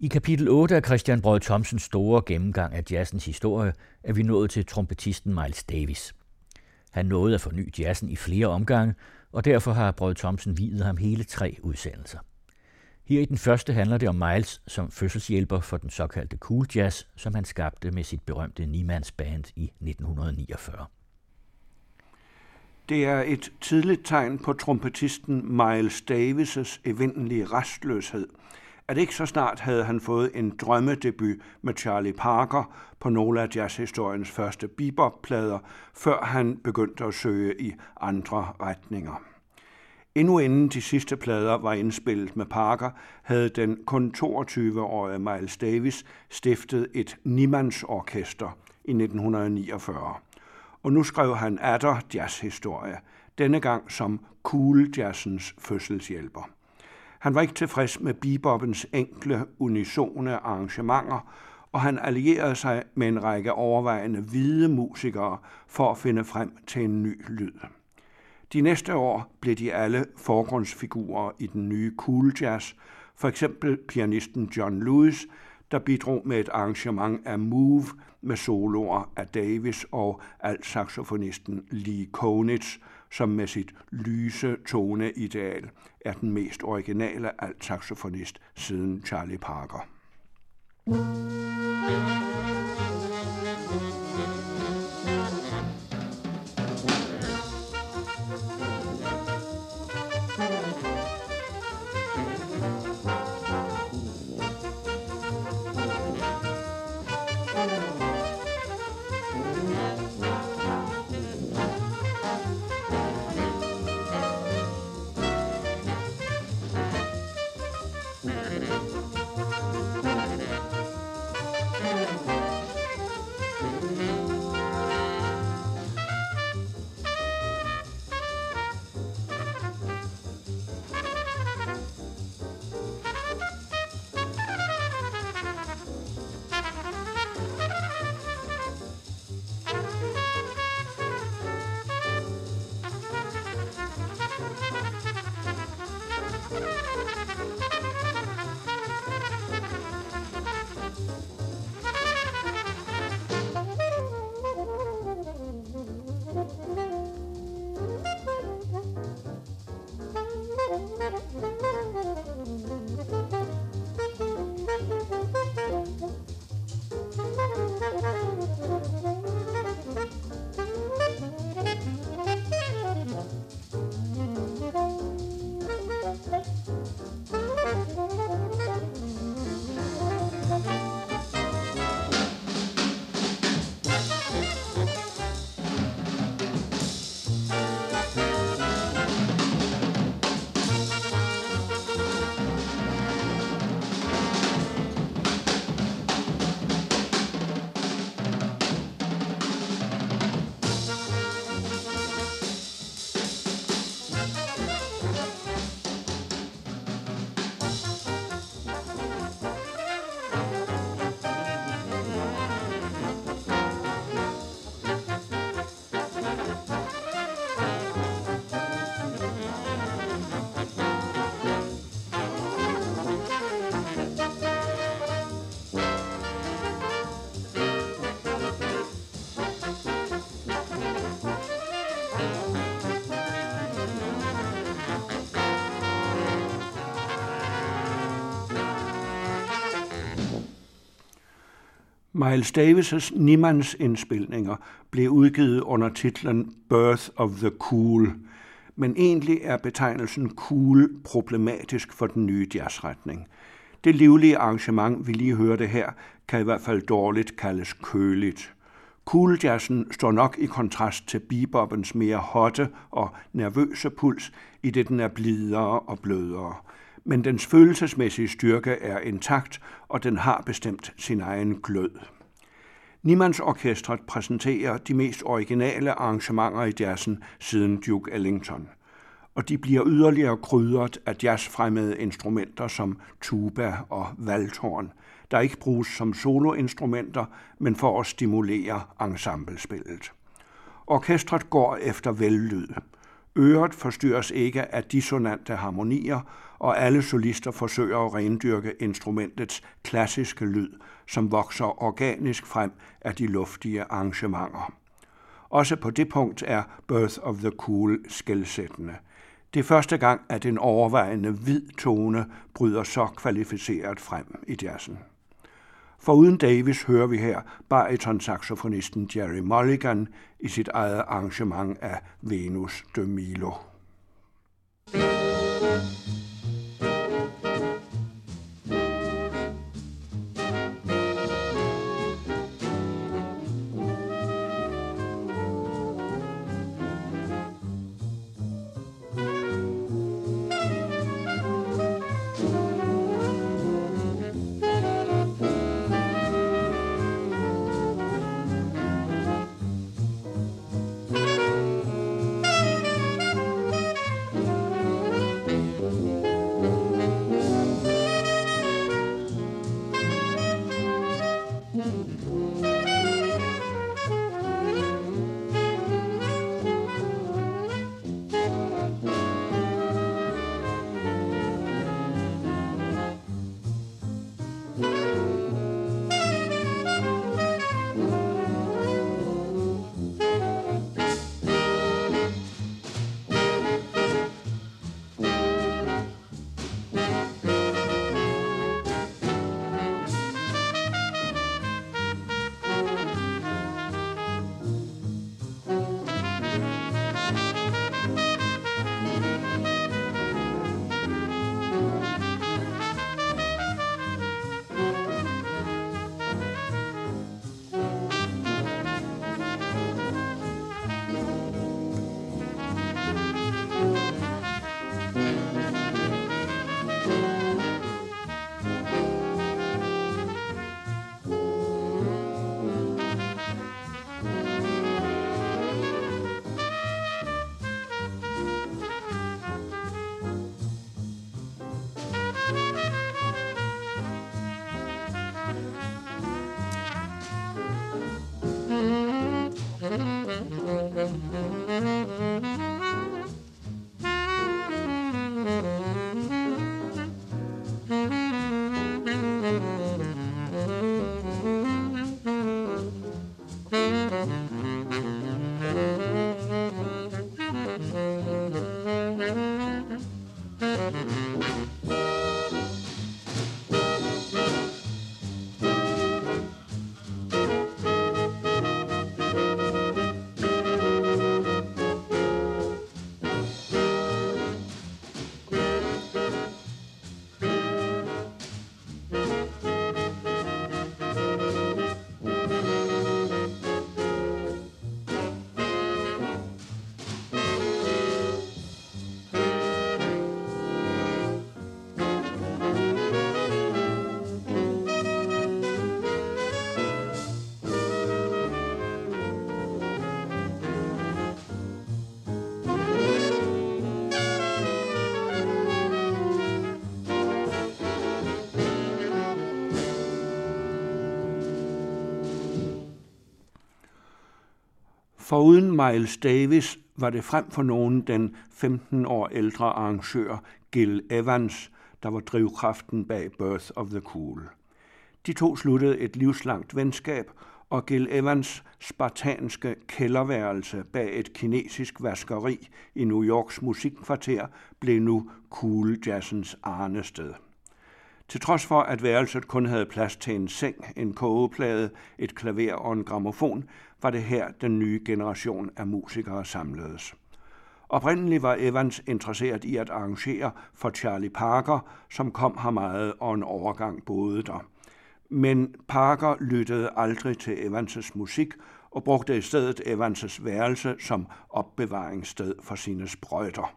I kapitel 8 af Christian Brød Thomsens store gennemgang af jazzens historie er vi nået til trompetisten Miles Davis. Han nåede at forny jazzen i flere omgange, og derfor har Brød Thomsen videt ham hele tre udsendelser. Her i den første handler det om Miles som fødselshjælper for den såkaldte cool jazz, som han skabte med sit berømte Niemands Band i 1949. Det er et tidligt tegn på trompetisten Miles Davis' evindelige restløshed, at ikke så snart havde han fået en drømmedebut med Charlie Parker på nogle af jazzhistoriens første bebop-plader, før han begyndte at søge i andre retninger. Endnu inden de sidste plader var indspillet med Parker, havde den kun 22-årige Miles Davis stiftet et Niemanns orkester i 1949. Og nu skrev han atter jazzhistorie, denne gang som cool jazzens fødselshjælper. Han var ikke tilfreds med bebopens enkle, unisone arrangementer, og han allierede sig med en række overvejende hvide musikere for at finde frem til en ny lyd. De næste år blev de alle forgrundsfigurer i den nye cool jazz, for eksempel pianisten John Lewis, der bidrog med et arrangement af Move med soloer af Davis og altsaxofonisten Lee Konitz, som med sit lyse toneideal er den mest originale altsaxofonist siden Charlie Parker. Miles Davis' Niemanns indspilninger blev udgivet under titlen Birth of the Cool, men egentlig er betegnelsen cool problematisk for den nye jazzretning. Det livlige arrangement, vi lige hørte her, kan i hvert fald dårligt kaldes køligt. Cool jazzen står nok i kontrast til bebopens mere hotte og nervøse puls, i det den er blidere og blødere. Men dens følelsesmæssige styrke er intakt, og den har bestemt sin egen glød. Niemanns Orkestret præsenterer de mest originale arrangementer i jazzen siden Duke Ellington. Og de bliver yderligere krydret af jazzfremmede instrumenter som tuba og valthorn, der ikke bruges som soloinstrumenter, men for at stimulere ensemblespillet. Orkestret går efter vellyd. Øret forstyrres ikke af dissonante harmonier, og alle solister forsøger at rendyrke instrumentets klassiske lyd, som vokser organisk frem af de luftige arrangementer. Også på det punkt er Birth of the Cool skældsættende. Det er første gang, at en overvejende hvid tone bryder så kvalificeret frem i jazzen. For uden Davis hører vi her bariton-saxofonisten Jerry Mulligan i sit eget arrangement af Venus de Milo. thank you Foruden Miles Davis var det frem for nogen den 15 år ældre arrangør Gil Evans, der var drivkraften bag Birth of the Cool. De to sluttede et livslangt venskab, og Gil Evans spartanske kælderværelse bag et kinesisk vaskeri i New Yorks musikkvarter blev nu cool jazzens arnested. Til trods for, at værelset kun havde plads til en seng, en kogeplade, et klaver og en gramofon, var det her den nye generation af musikere samledes. Oprindeligt var Evans interesseret i at arrangere for Charlie Parker, som kom her meget og en overgang boede der. Men Parker lyttede aldrig til Evans' musik og brugte i stedet Evans' værelse som opbevaringssted for sine sprøjter.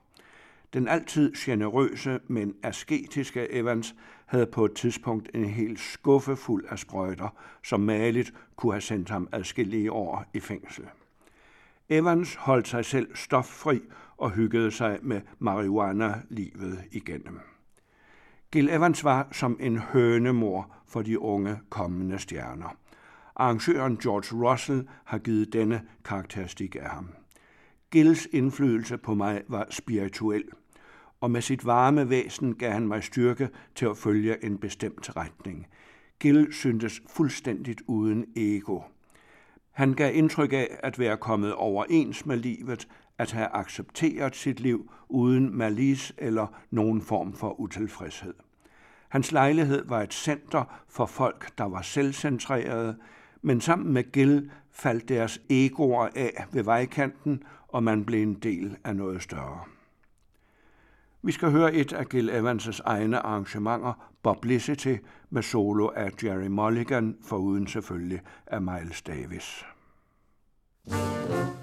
Den altid generøse, men asketiske Evans havde på et tidspunkt en hel skuffe fuld af sprøjter, som maligt kunne have sendt ham adskillige år i fængsel. Evans holdt sig selv stoffri og hyggede sig med marihuana livet igennem. Gil Evans var som en hønemor for de unge kommende stjerner. Arrangøren George Russell har givet denne karakteristik af ham. Gills indflydelse på mig var spirituel, og med sit varme væsen gav han mig styrke til at følge en bestemt retning. Gil syntes fuldstændigt uden ego. Han gav indtryk af at være kommet overens med livet, at have accepteret sit liv uden malice eller nogen form for utilfredshed. Hans lejlighed var et center for folk, der var selvcentrerede, men sammen med Gil faldt deres egoer af ved vejkanten, og man blev en del af noget større. Vi skal høre et af Gil Evans' egne arrangementer, Publicity, med solo af Jerry Mulligan, foruden selvfølgelig af Miles Davis. thank you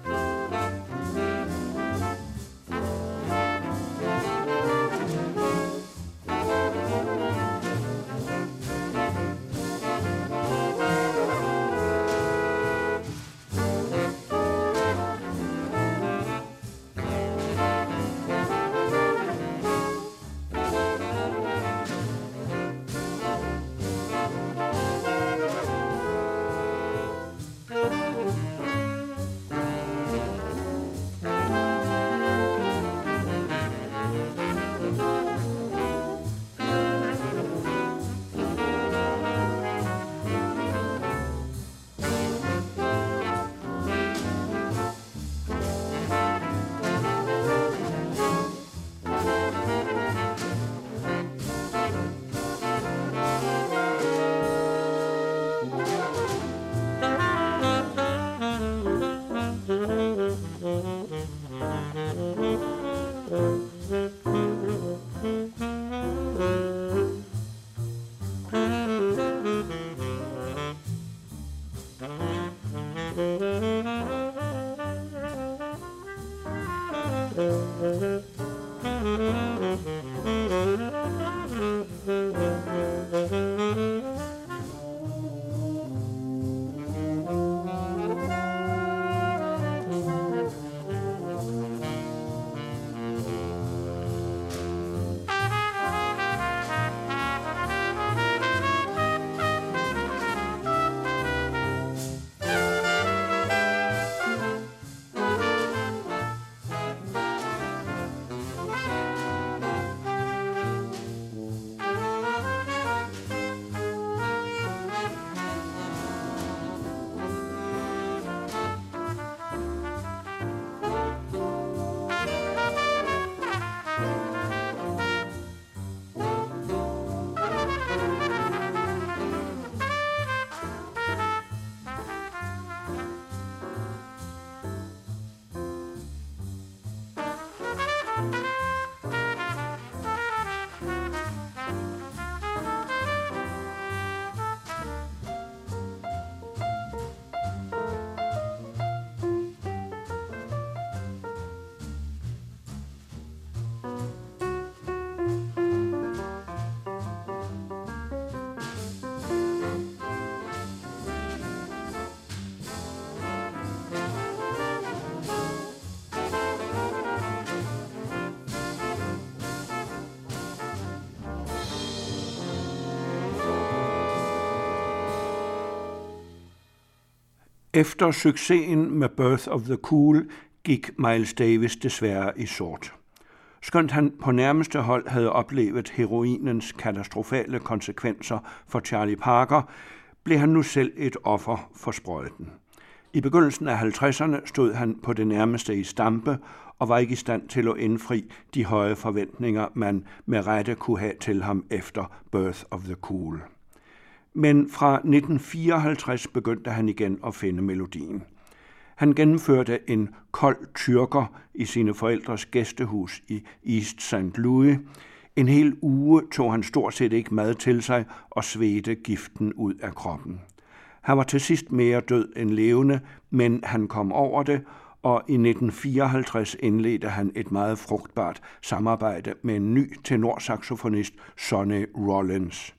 Efter succesen med Birth of the Cool gik Miles Davis desværre i sort. Skønt han på nærmeste hold havde oplevet heroinens katastrofale konsekvenser for Charlie Parker, blev han nu selv et offer for sprøjten. I begyndelsen af 50'erne stod han på det nærmeste i stampe og var ikke i stand til at indfri de høje forventninger, man med rette kunne have til ham efter Birth of the Cool men fra 1954 begyndte han igen at finde melodien. Han gennemførte en kold tyrker i sine forældres gæstehus i East St. Louis. En hel uge tog han stort set ikke mad til sig og svedte giften ud af kroppen. Han var til sidst mere død end levende, men han kom over det, og i 1954 indledte han et meget frugtbart samarbejde med en ny tenorsaxofonist, Sonny Rollins.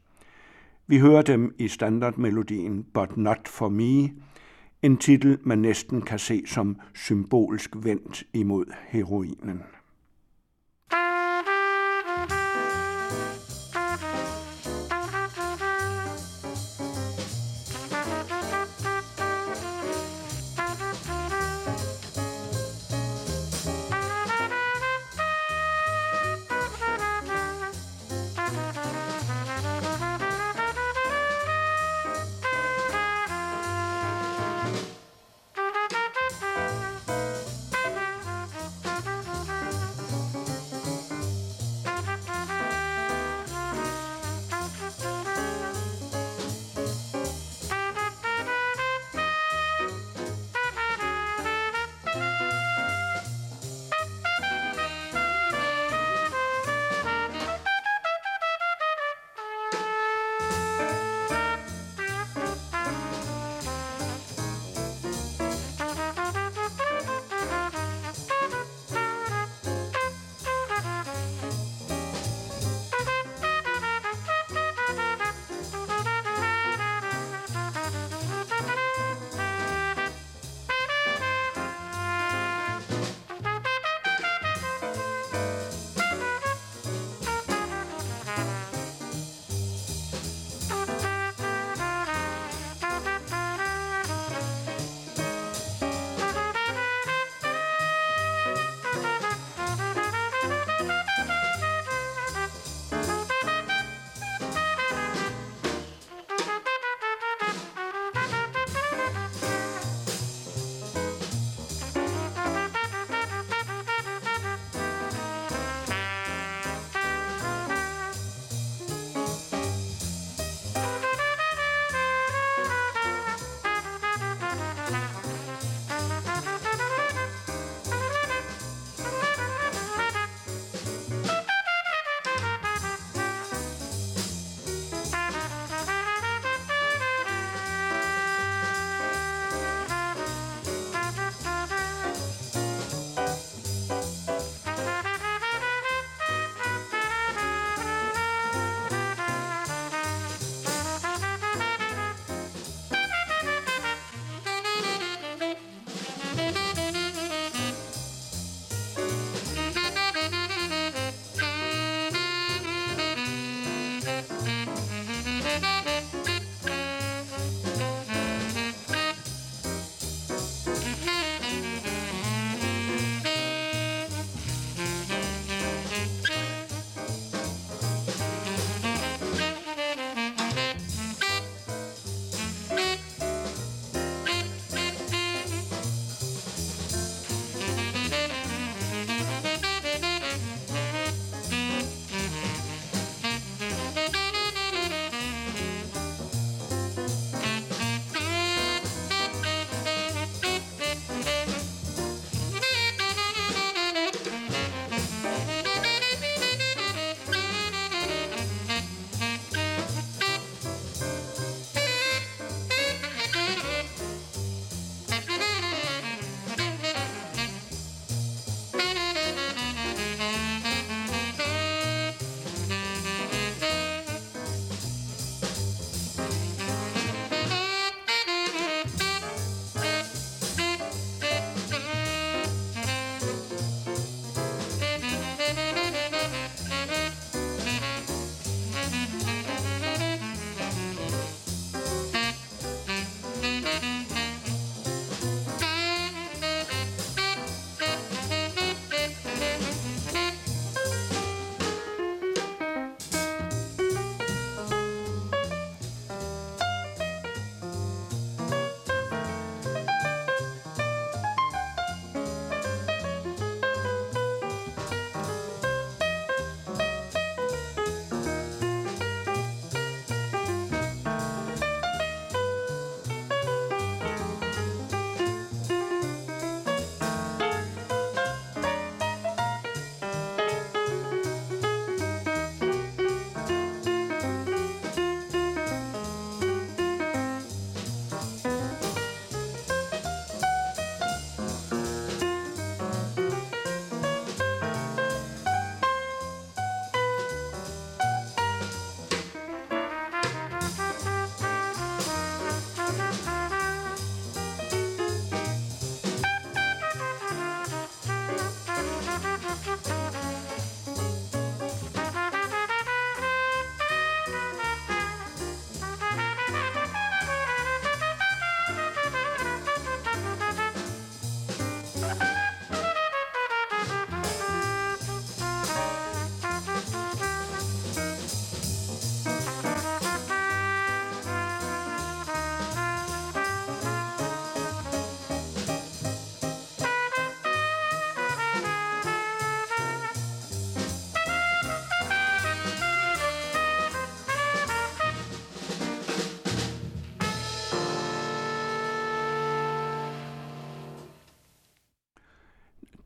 Vi hører dem i standardmelodien But Not For Me, en titel, man næsten kan se som symbolsk vendt imod heroinen.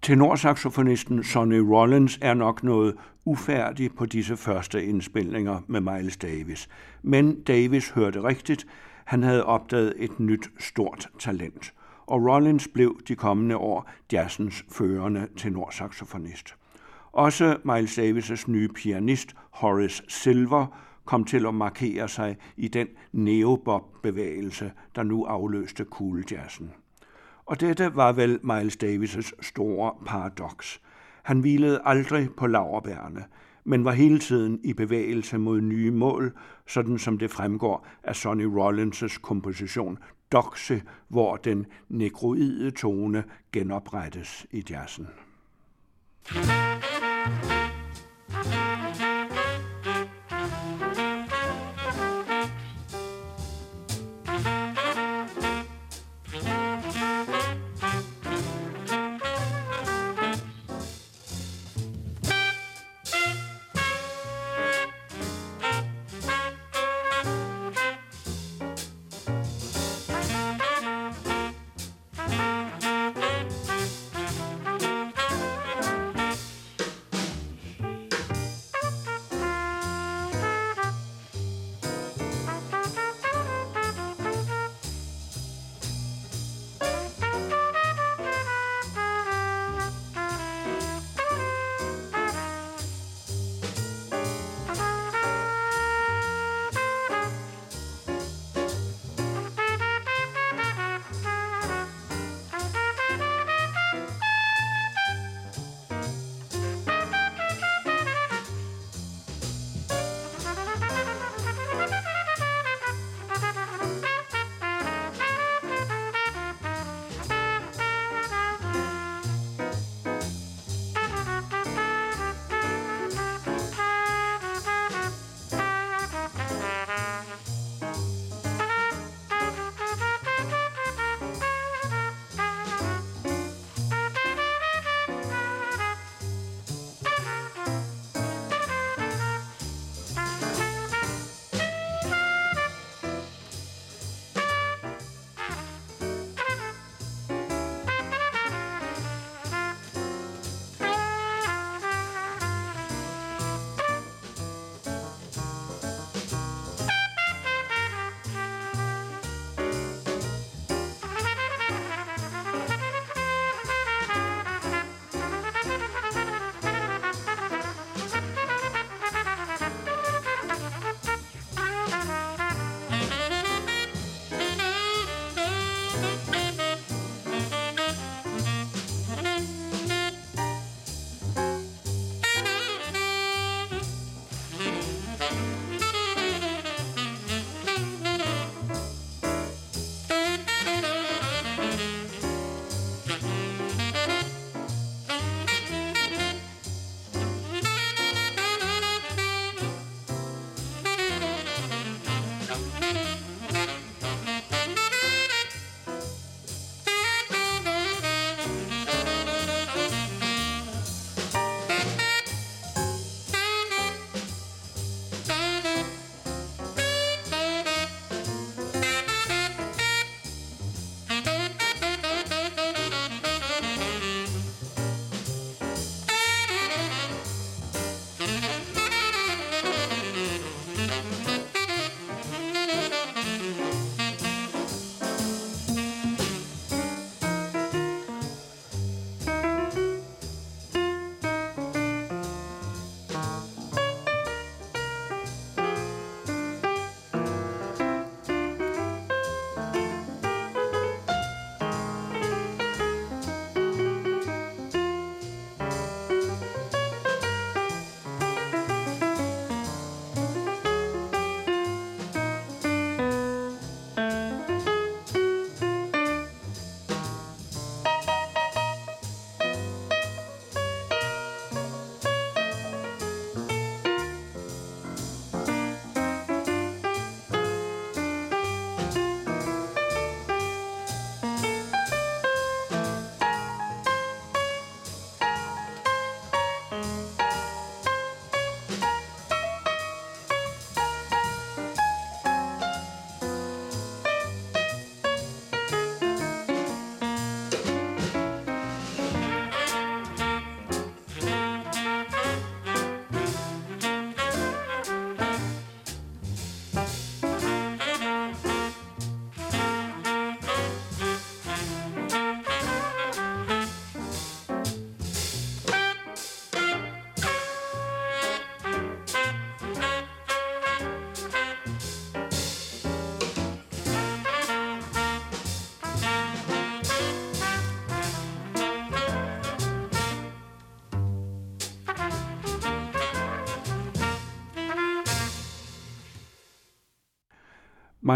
Tenorsaxofonisten Sonny Rollins er nok noget ufærdig på disse første indspilninger med Miles Davis. Men Davis hørte rigtigt. Han havde opdaget et nyt stort talent. Og Rollins blev de kommende år jazzens førende tenorsaxofonist. Også Miles Davis' nye pianist Horace Silver kom til at markere sig i den neobop-bevægelse, der nu afløste cool jazzen. Og dette var vel Miles Davis' store paradoks. Han hvilede aldrig på laverbærene, men var hele tiden i bevægelse mod nye mål, sådan som det fremgår af Sonny Rollins' komposition Doxe, hvor den nekroide tone genoprettes i jazzen. thank you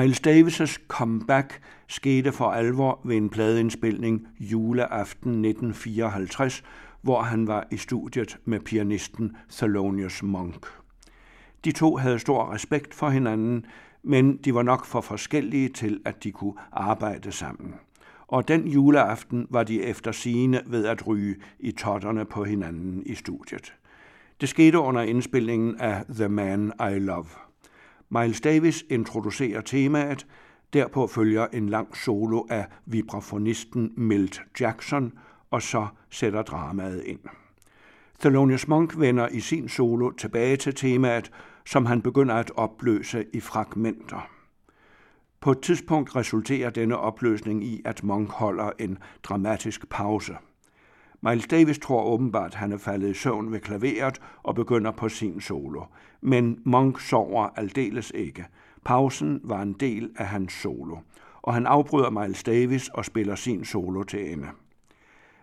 Miles Davis' comeback skete for alvor ved en pladeindspilning juleaften 1954, hvor han var i studiet med pianisten Thelonious Monk. De to havde stor respekt for hinanden, men de var nok for forskellige til, at de kunne arbejde sammen. Og den juleaften var de efter sigende ved at ryge i totterne på hinanden i studiet. Det skete under indspillingen af The Man I Love. Miles Davis introducerer temaet, derpå følger en lang solo af vibrafonisten Milt Jackson, og så sætter dramaet ind. Thelonious Monk vender i sin solo tilbage til temaet, som han begynder at opløse i fragmenter. På et tidspunkt resulterer denne opløsning i, at Monk holder en dramatisk pause. Miles Davis tror åbenbart, at han er faldet i søvn ved klaveret og begynder på sin solo. Men Monk sover aldeles ikke. Pausen var en del af hans solo, og han afbryder Miles Davis og spiller sin solo til ende.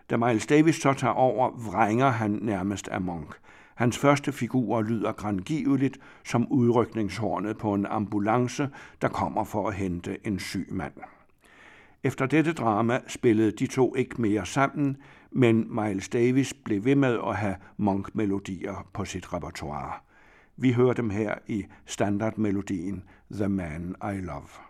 Da Miles Davis så tager over, vrænger han nærmest af Monk. Hans første figur lyder grangiveligt som udrykningshornet på en ambulance, der kommer for at hente en syg mand. Efter dette drama spillede de to ikke mere sammen, men Miles Davis blev ved med at have Monk-melodier på sit repertoire. Vi hører dem her i standardmelodien The Man I Love.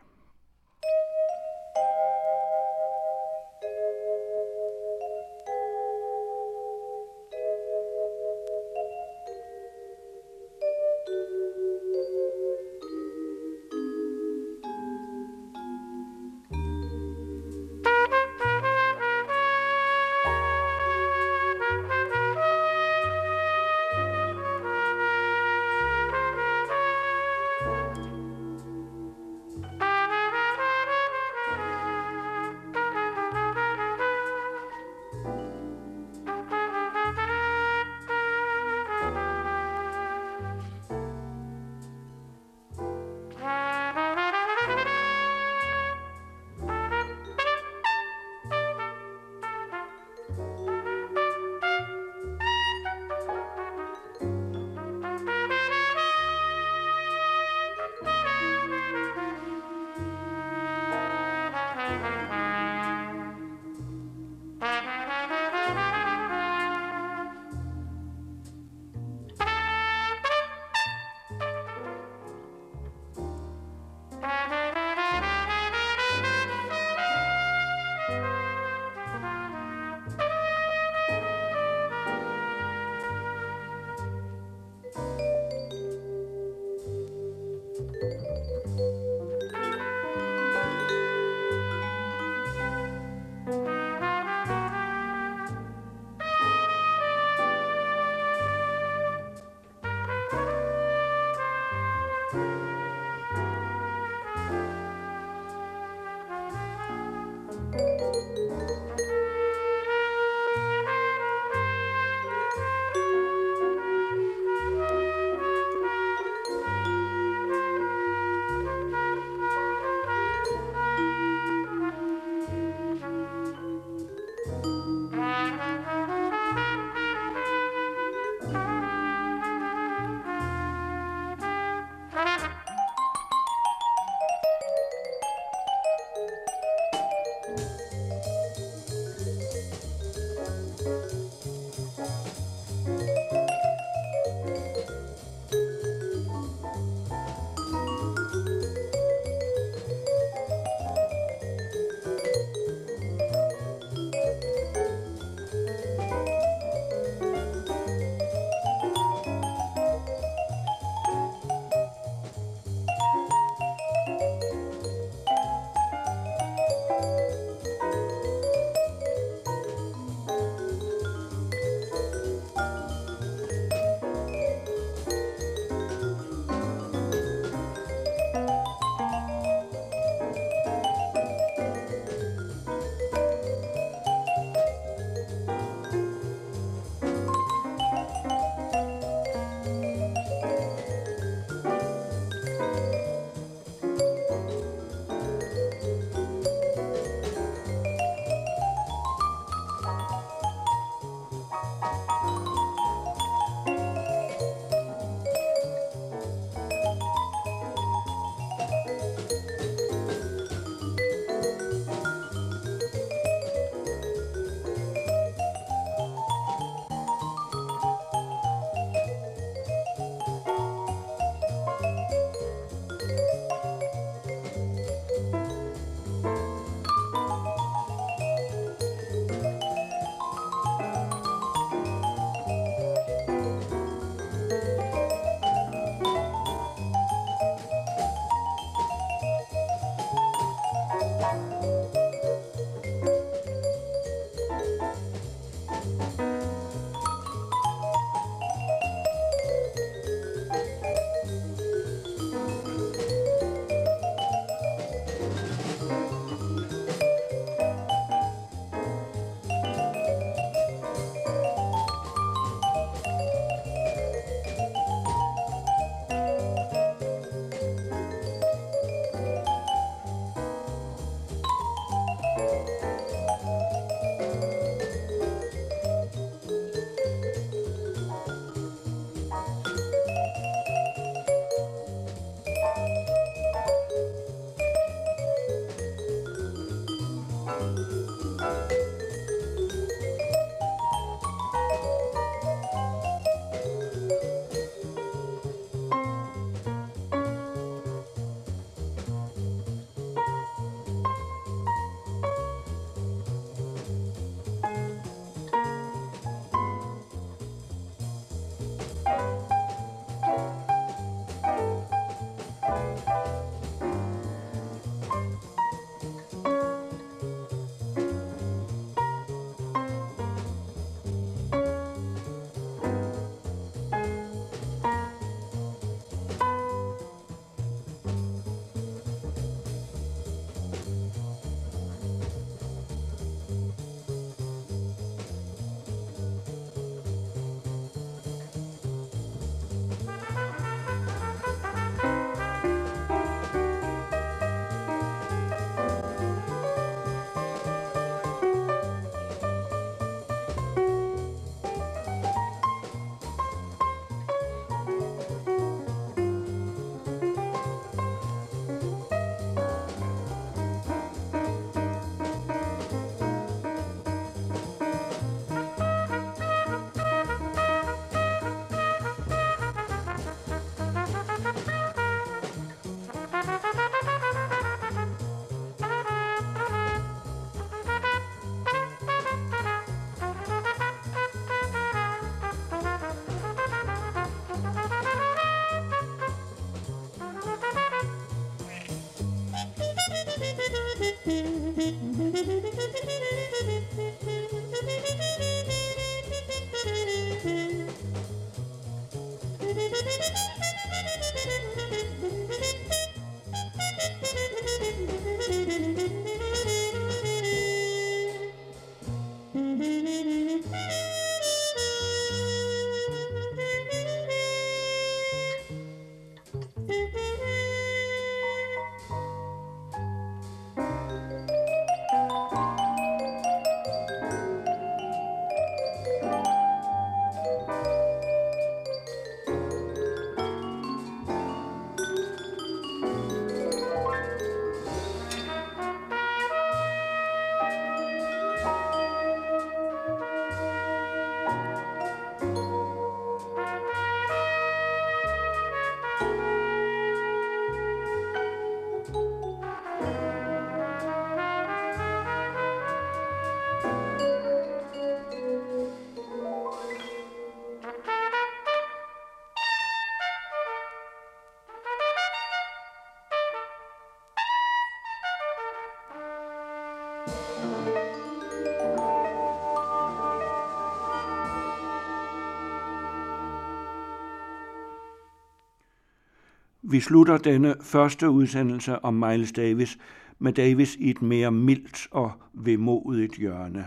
Vi slutter denne første udsendelse om Miles Davis med Davis i et mere mildt og vemodigt hjørne,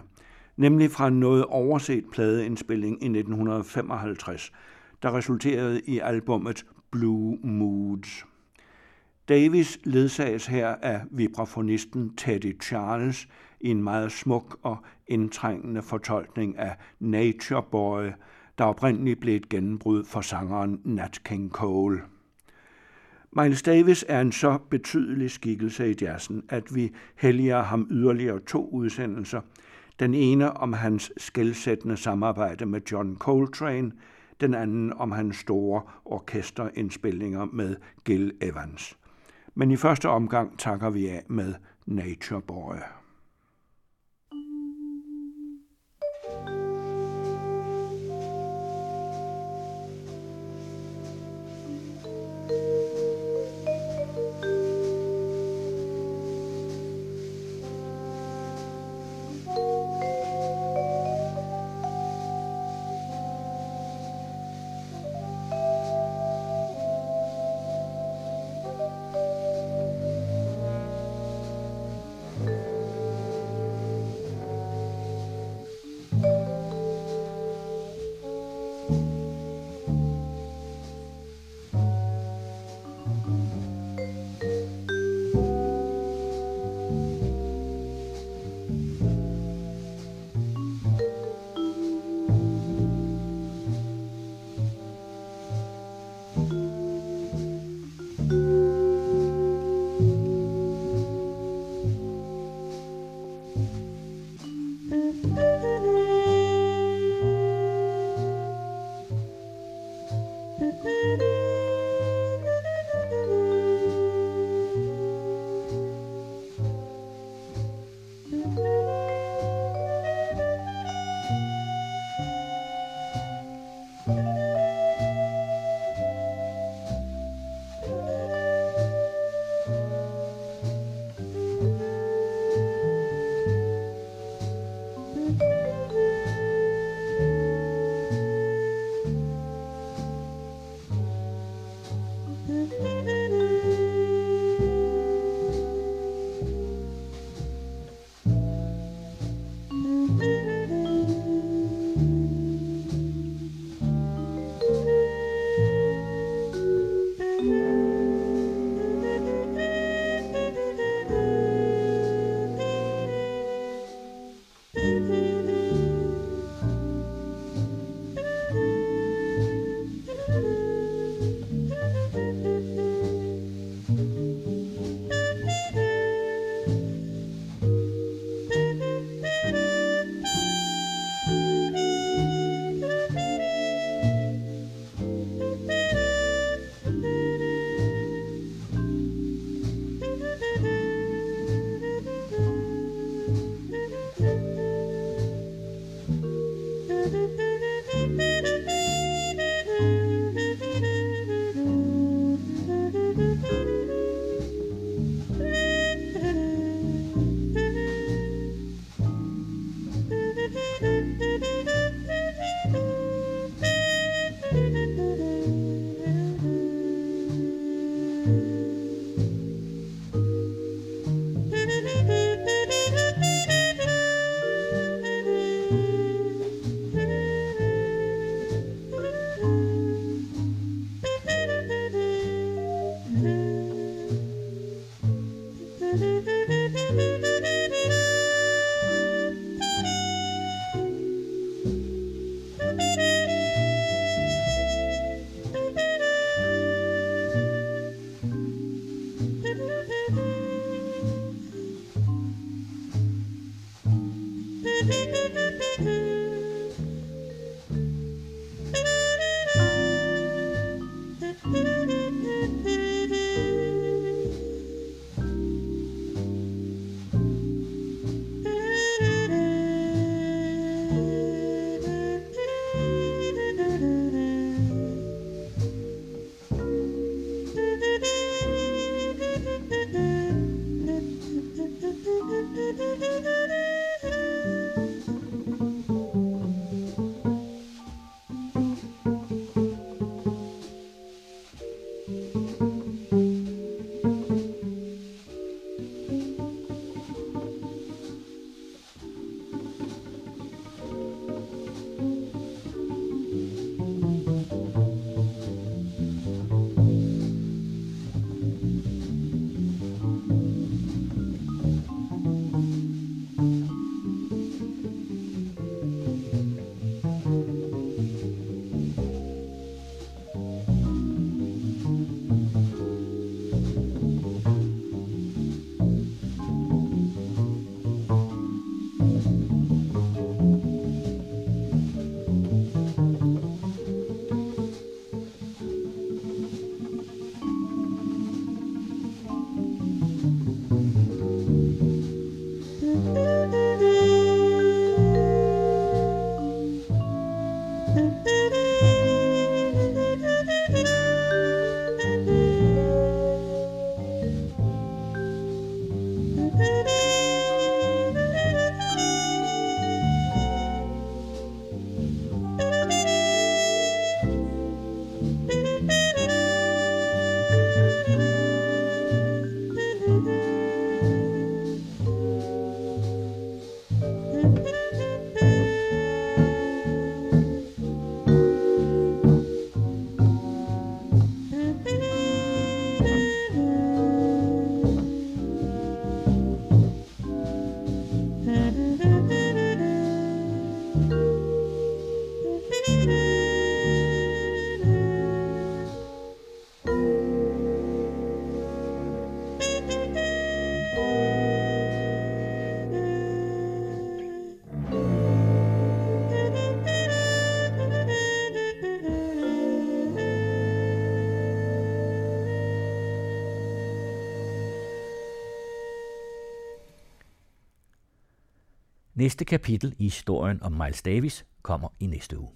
nemlig fra en noget overset pladeindspilling i 1955, der resulterede i albummet Blue Moods. Davis ledsages her af vibrafonisten Teddy Charles i en meget smuk og indtrængende fortolkning af Nature Boy, der oprindeligt blev et gennembrud for sangeren Nat King Cole. Miles Davis er en så betydelig skikkelse i jazzen, at vi helliger ham yderligere to udsendelser. Den ene om hans skældsættende samarbejde med John Coltrane, den anden om hans store orkesterindspilninger med Gil Evans. Men i første omgang takker vi af med Nature Boy. Næste kapitel i historien om Miles Davis kommer i næste uge.